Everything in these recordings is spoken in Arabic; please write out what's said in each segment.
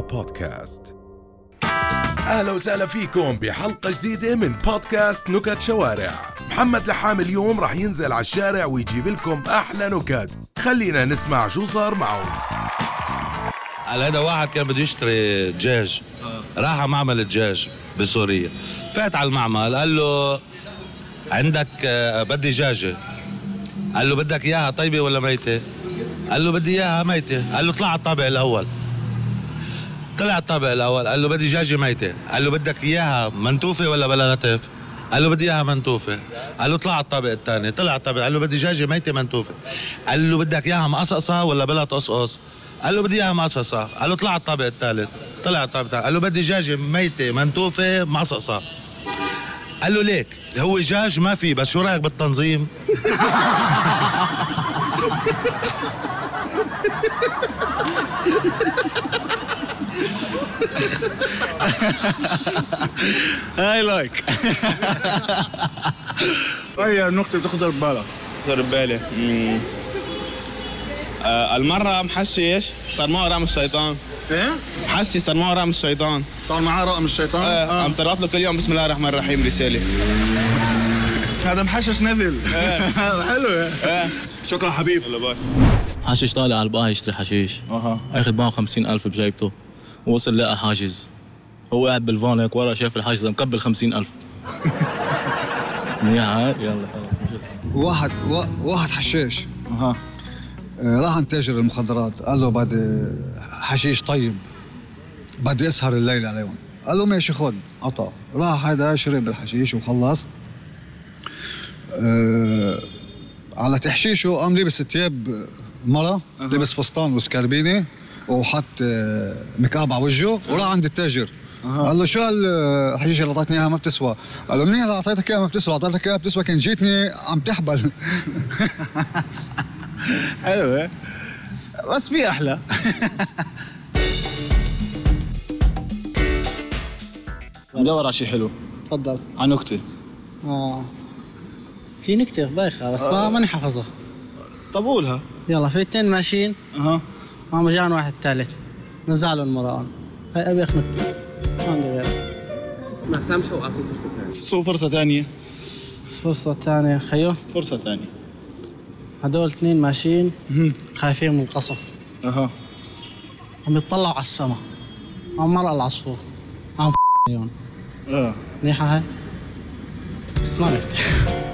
بودكاست. أهلا وسهلا فيكم بحلقة جديدة من بودكاست نكت شوارع. محمد لحام اليوم راح ينزل على الشارع ويجيب لكم أحلى نكت. خلينا نسمع شو صار معه قال هذا واحد كان بده يشتري دجاج. راح على معمل الدجاج بسوريا. فات على المعمل قال له عندك آه، بدي دجاجة. قال له بدك إياها طيبة ولا ميتة؟ قال له بدي إياها ميتة. قال له طلع على الطابق الأول. طلع الطابق الأول قال له بدي دجاجة ميتة قال له بدك اياها منتوفة ولا بلا نتف قال له بدي اياها منتوفة قال له طلع الطابق الثاني طلع الطابق قال له بدي دجاجة ميتة منتوفة قال له بدك اياها مقصقصة ولا بلا تقصقص قال له بدي اياها مقصقصة قال له طلع الطابق الثالث طلع الطابق قال له بدي دجاجة ميتة منتوفة مقصقصة قال له ليك هو دجاج ما في بس شو رايك بالتنظيم هاي like هاي النقطة بتخطر ببالك. خطر ببالي. آه المرة محشش صار معه رقم الشيطان. إيه؟ محشش صار معه رقم الشيطان. صار معاه رقم الشيطان؟ آه. عم طلعت له كل يوم بسم الله الرحمن الرحيم رسالة. هذا محشش نذل حلو. آه. شكرا حبيب. يلا باي. حشيش طالع على البقاع يشتري حشيش. أها. أخذ معه خمسين ألف بجيبته. وصل لقى حاجز. هو قاعد بالفان هيك ورا شاف الحاجز مكبل خمسين ألف. منيح هاي يلا خلص واحد وا- واحد حشاش أها. آه، راح عند تاجر المخدرات. قال له بدي حشيش طيب بدي اسهر الليل عليهم. قال له ماشي خد عطى. راح هيدا شرب الحشيش وخلص. أه على تحشيشه قام لبس ثياب مرة لبس فستان وسكربينة. وحط آه، مكاب على وجهه وراح عند التاجر. قال له شو هالحشيشه اللي أعطيتني إياها ما بتسوى. قال له منين اللي أعطيتك إياها ما بتسوى؟ أعطيتك إياها بتسوى كان جيتني عم تحبل. حلوة بس في أحلى. ندور على شيء حلو. تفضل. على نكتة. آه. في نكتة بايخة بس ما ماني حافظها. طب قولها. يلا في اثنين ماشيين. أها. قام جاء واحد ثالث. نزع له المرآن هاي ابيخ نكتة. ما عندي غيرها ما سامحة واعطيه فرصة ثانية. سو فرصة ثانية. فرصة ثانية. خيو. فرصة ثانية. هدول اثنين ماشيين. خايفين من القصف. أها. عم يطلعوا على السما. عم مرق العصفور. عم فيهم آه. منيحة هاي؟ بس ما نكتة.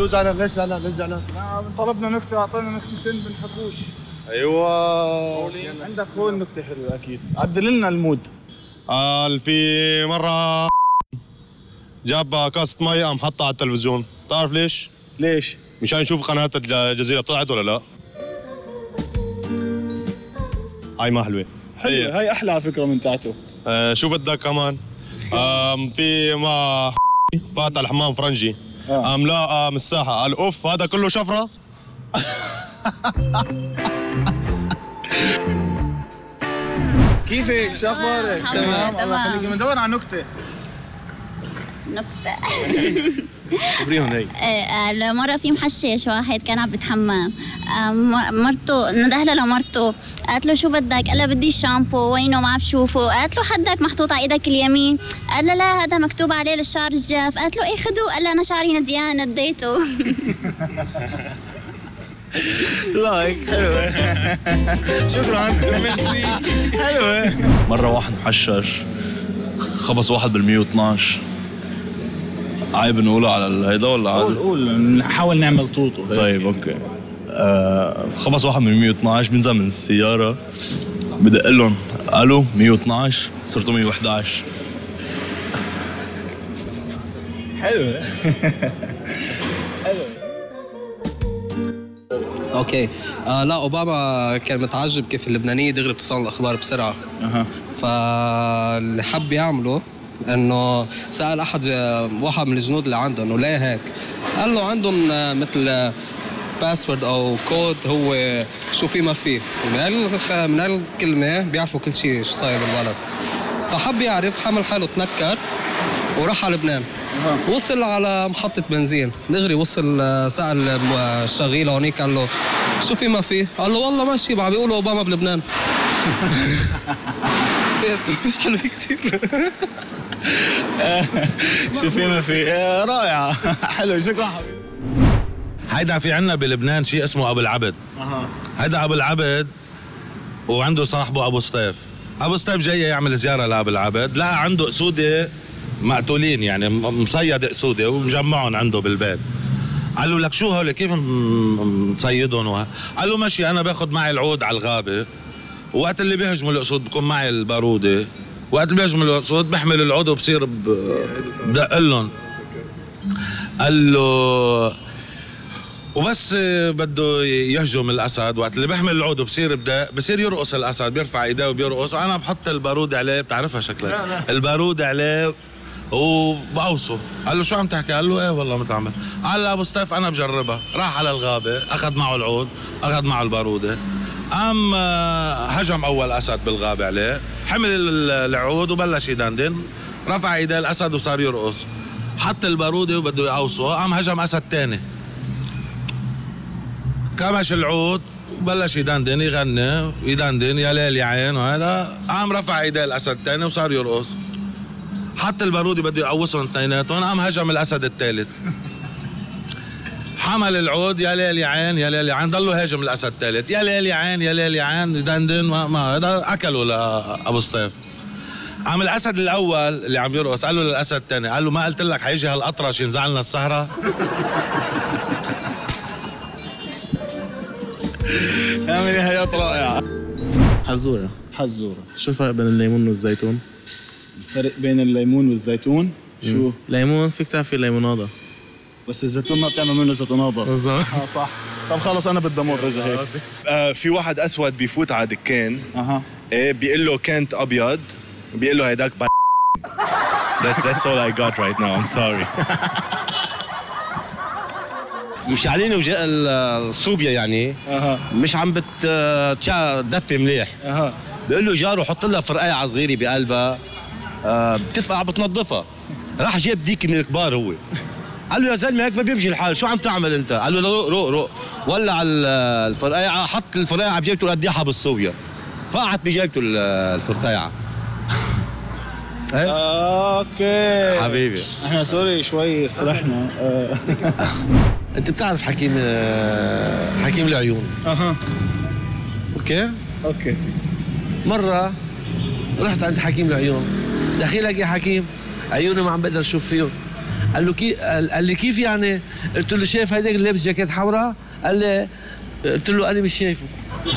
شو زعلان ليش زعلان ليش زعلان؟ طلبنا نكتة أعطينا نكتتين بنحبوش أيوه عندك هون نكتة حلوة أكيد عدل لنا ال mood قال في مرة جاب كاسة مي قام حطها على التلفزيون تعرف ليش؟ ليش؟ مشان يشوف قناة الجزيرة طلعت ولا لا؟ هاي ما حلوة حلوة هاي أحلى على فكرة من تاعته آه شو بدك كمان؟ آم في ما فات على الحمام فرنجي آه. قام لا من الساحة قال أوف هذا كله شفرة؟ كيفك؟ شو أخبارك؟ الله تمام. يخليكي بندور على نكتة نكتة خبريهم هي آه، مرة في محشش واحد كان عم بتحمم. آه، مرته نده لها لمرته. قالت له شو بدك؟ قال لها بدي شامبو وينه؟ ما عم بشوفه قالت له حدك محطوط على إيدك اليمين. قال لها لا هذا مكتوب عليه للشعر الجاف. قالت له إيه خدوه. قال لها أنا شعري نديان نديته like حلوة. شكرا. ميرسي. حلوة. مرة واحد محشش خبص واحد بال 112 عيب نقوله على الهيدا ولا قول عادي؟ قول نحاول نعمل طوطو هيك. طيب أوكي. آه خبص واحد من 112 بينزل من السيارة بدق لهم ألو 112 صرتوا 111 حلوة أوكي. آه لا أوباما كان متعجب كيف اللبنانية دغري بتصل الأخبار بسرعة. أها. فاللي حب يعمله إنه سأل أحد واحد من الجنود اللي عنده إنه ليه هيك؟ قال له عندهم آه، مثل password أو كود هو شو في ما في. من من هالكلمه بيعرفوا كل شيء شو صاير بالبلد. فحب يعرف حمل حاله تنكر وراح على لبنان. وصل على محطة بنزين. دغري وصل آه، سأل الشغيل هونيك قال له شو في ما في؟ قال له والله ماشي عم بيقولوا أوباما بلبنان. مش حلو كثير شو في ما في آه، رائعه حلو شكرا. حبيبي هيدا في عنا بلبنان شيء اسمه أبو العبد. هيدا أبو العبد وعنده صاحبه أبو سطيف. أبو سطيف جاي يعمل زيارة لأبو العبد. لقى عنده اسوده مقتولين يعني مصيد اسوده ومجمعهم عنده بالبيت. قال له لك شو هول؟ كيف مصيدهم؟ قال له ماشي أنا باخذ معي العود على الغابة. وقت اللي بيهجموا الأسود بكون معي البارودة. وقت بيهجموا الاسود بحمل العود وبصير بدق لهم. قال له وبس بده يهجم الأسد. وقت اللي بيحمل العود وبصير بدا بصير يرقص الأسد بيرفع إيديه وبيرقص. وأنا بحط البارود عليه بتعرفها شكلك؟ البارود عليه وبقوصه. قال له شو عم تحكي؟ قال له إيه والله عم قال له أبو ستيف أنا بجربها. راح على الغابة أخذ معه العود أخذ معه البارودة. قام هجم أول أسد بالغابة عليه حمل ال- العود وبلش يدندن. رفع ايديه الاسد وصار يرقص. حط البارودة وبده يقوصه. قام هجم اسد تاني. كمش العود وبلش يدندن يغني يدندن يا ليل يا عين وهذا. قام رفع ايديه الاسد الثاني وصار يرقص. حط البارودي بده يقوصهم اثنيناتهم. قام هجم الاسد الثالث حمل العود يا ليل يا عين يا ليل يا عين. ضلوا هاجم الأسد الثالث. يا ليل يا عين يا ليل يا عين. يدندن ما, ما هذا أكلوا لابو سطيف. قام الأسد الأول اللي عم يرقص قال له للأسد الثاني قال له ما قلت لك حيجي هالأطرش ينزع لنا السهره عامل حياة رائعة حزورة. حزورة. شو الفرق بين الليمون والزيتون؟ الفرق بين الليمون والزيتون؟ شو؟ ليمون فيك تعرف في ليمونادا. بس الزيتون ما بتعمل منه زيتوناضة بالظبط آه صح. طب خلص أنا بدي أمر إذا هيك. آه في واحد أسود بيفوت على دكان. أها. إيه بيقول له كانت أبيض بيقول له هيداك ب... That, that's all I got right now. I'm sorry. مشعلين وجاء الصوبيا يعني. أها. مش عم بت تشع- تدفي مليح. أها. بيقول له جاره حط لها فرقاية صغيره بقلبها. آه، بتفقع بتنظفها. راح جاب ديك من الكبار هو. قال له يا زلمة هيك ما بيمشي الحال شو عم تعمل أنت؟ قال له روق روق روق. ولع ال- الفرقايه حط الفرقايه بجيبته القديحه بالصوبيا فقعت بجيبته ال- الفرقايه أوكي. حبيبي. إحنا سوري شوي سرحنا. أنت بتعرف حكيم حكيم العيون. أها. أوكي؟ أوكي. مرة رحت عند حكيم العيون. دخيلك يا حكيم عيوني ما عم بقدر أشوف فيهم. قال له كيف قال لي كيف يعني؟ قلت له شايف هيداك اللي لابس جاكيت حمراء؟ قال لي قلت له أنا مش شايفه.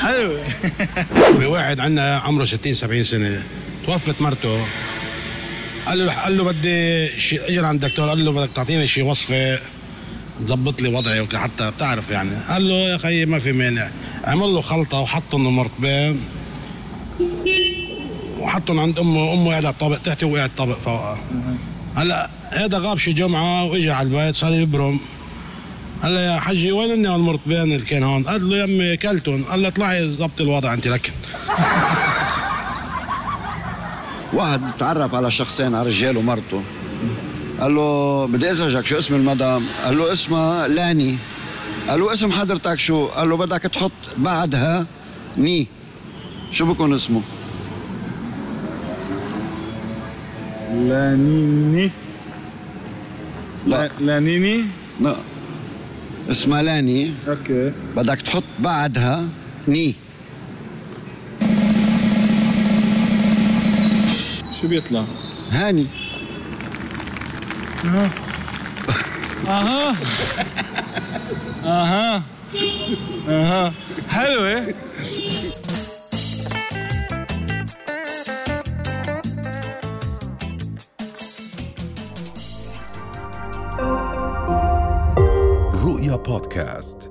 حلو. في واحد عندنا عمره 60 70 سنة توفت مرته. قال له قال له بدي شي اجى عند الدكتور قال له بدك تعطيني شي وصفة تظبط لي وضعي وك- حتى بتعرف يعني. قال له يا خيي ما في مانع. عمل له خلطة وحطهم مرطبين وحطهم عند أمه أمه قاعدة على الطابق تحتي وقعد الطابق فوقها هلأ هذا غاب شي جمعة واجى على البيت صار يبرم. له يا حجي وين إني المرطبين اللي كان هون؟ قال له يمي كلتهم. قال له اطلعي ضبط الوضع انت لك واحد تعرف على شخصين على رجال ومرته. قال له بدي أزعجك شو اسم المدام؟ قال له اسمها لاني. قال له اسم حضرتك شو؟ قال له بدك تحط بعدها ني. شو بكون اسمه؟ لانيني لا. لانيني لا اسمها لاني أوكي. بدك تحط بعدها ني. شو بيطلع؟ هاني. أها. أها. أها. أها. حلوة. بودكاست.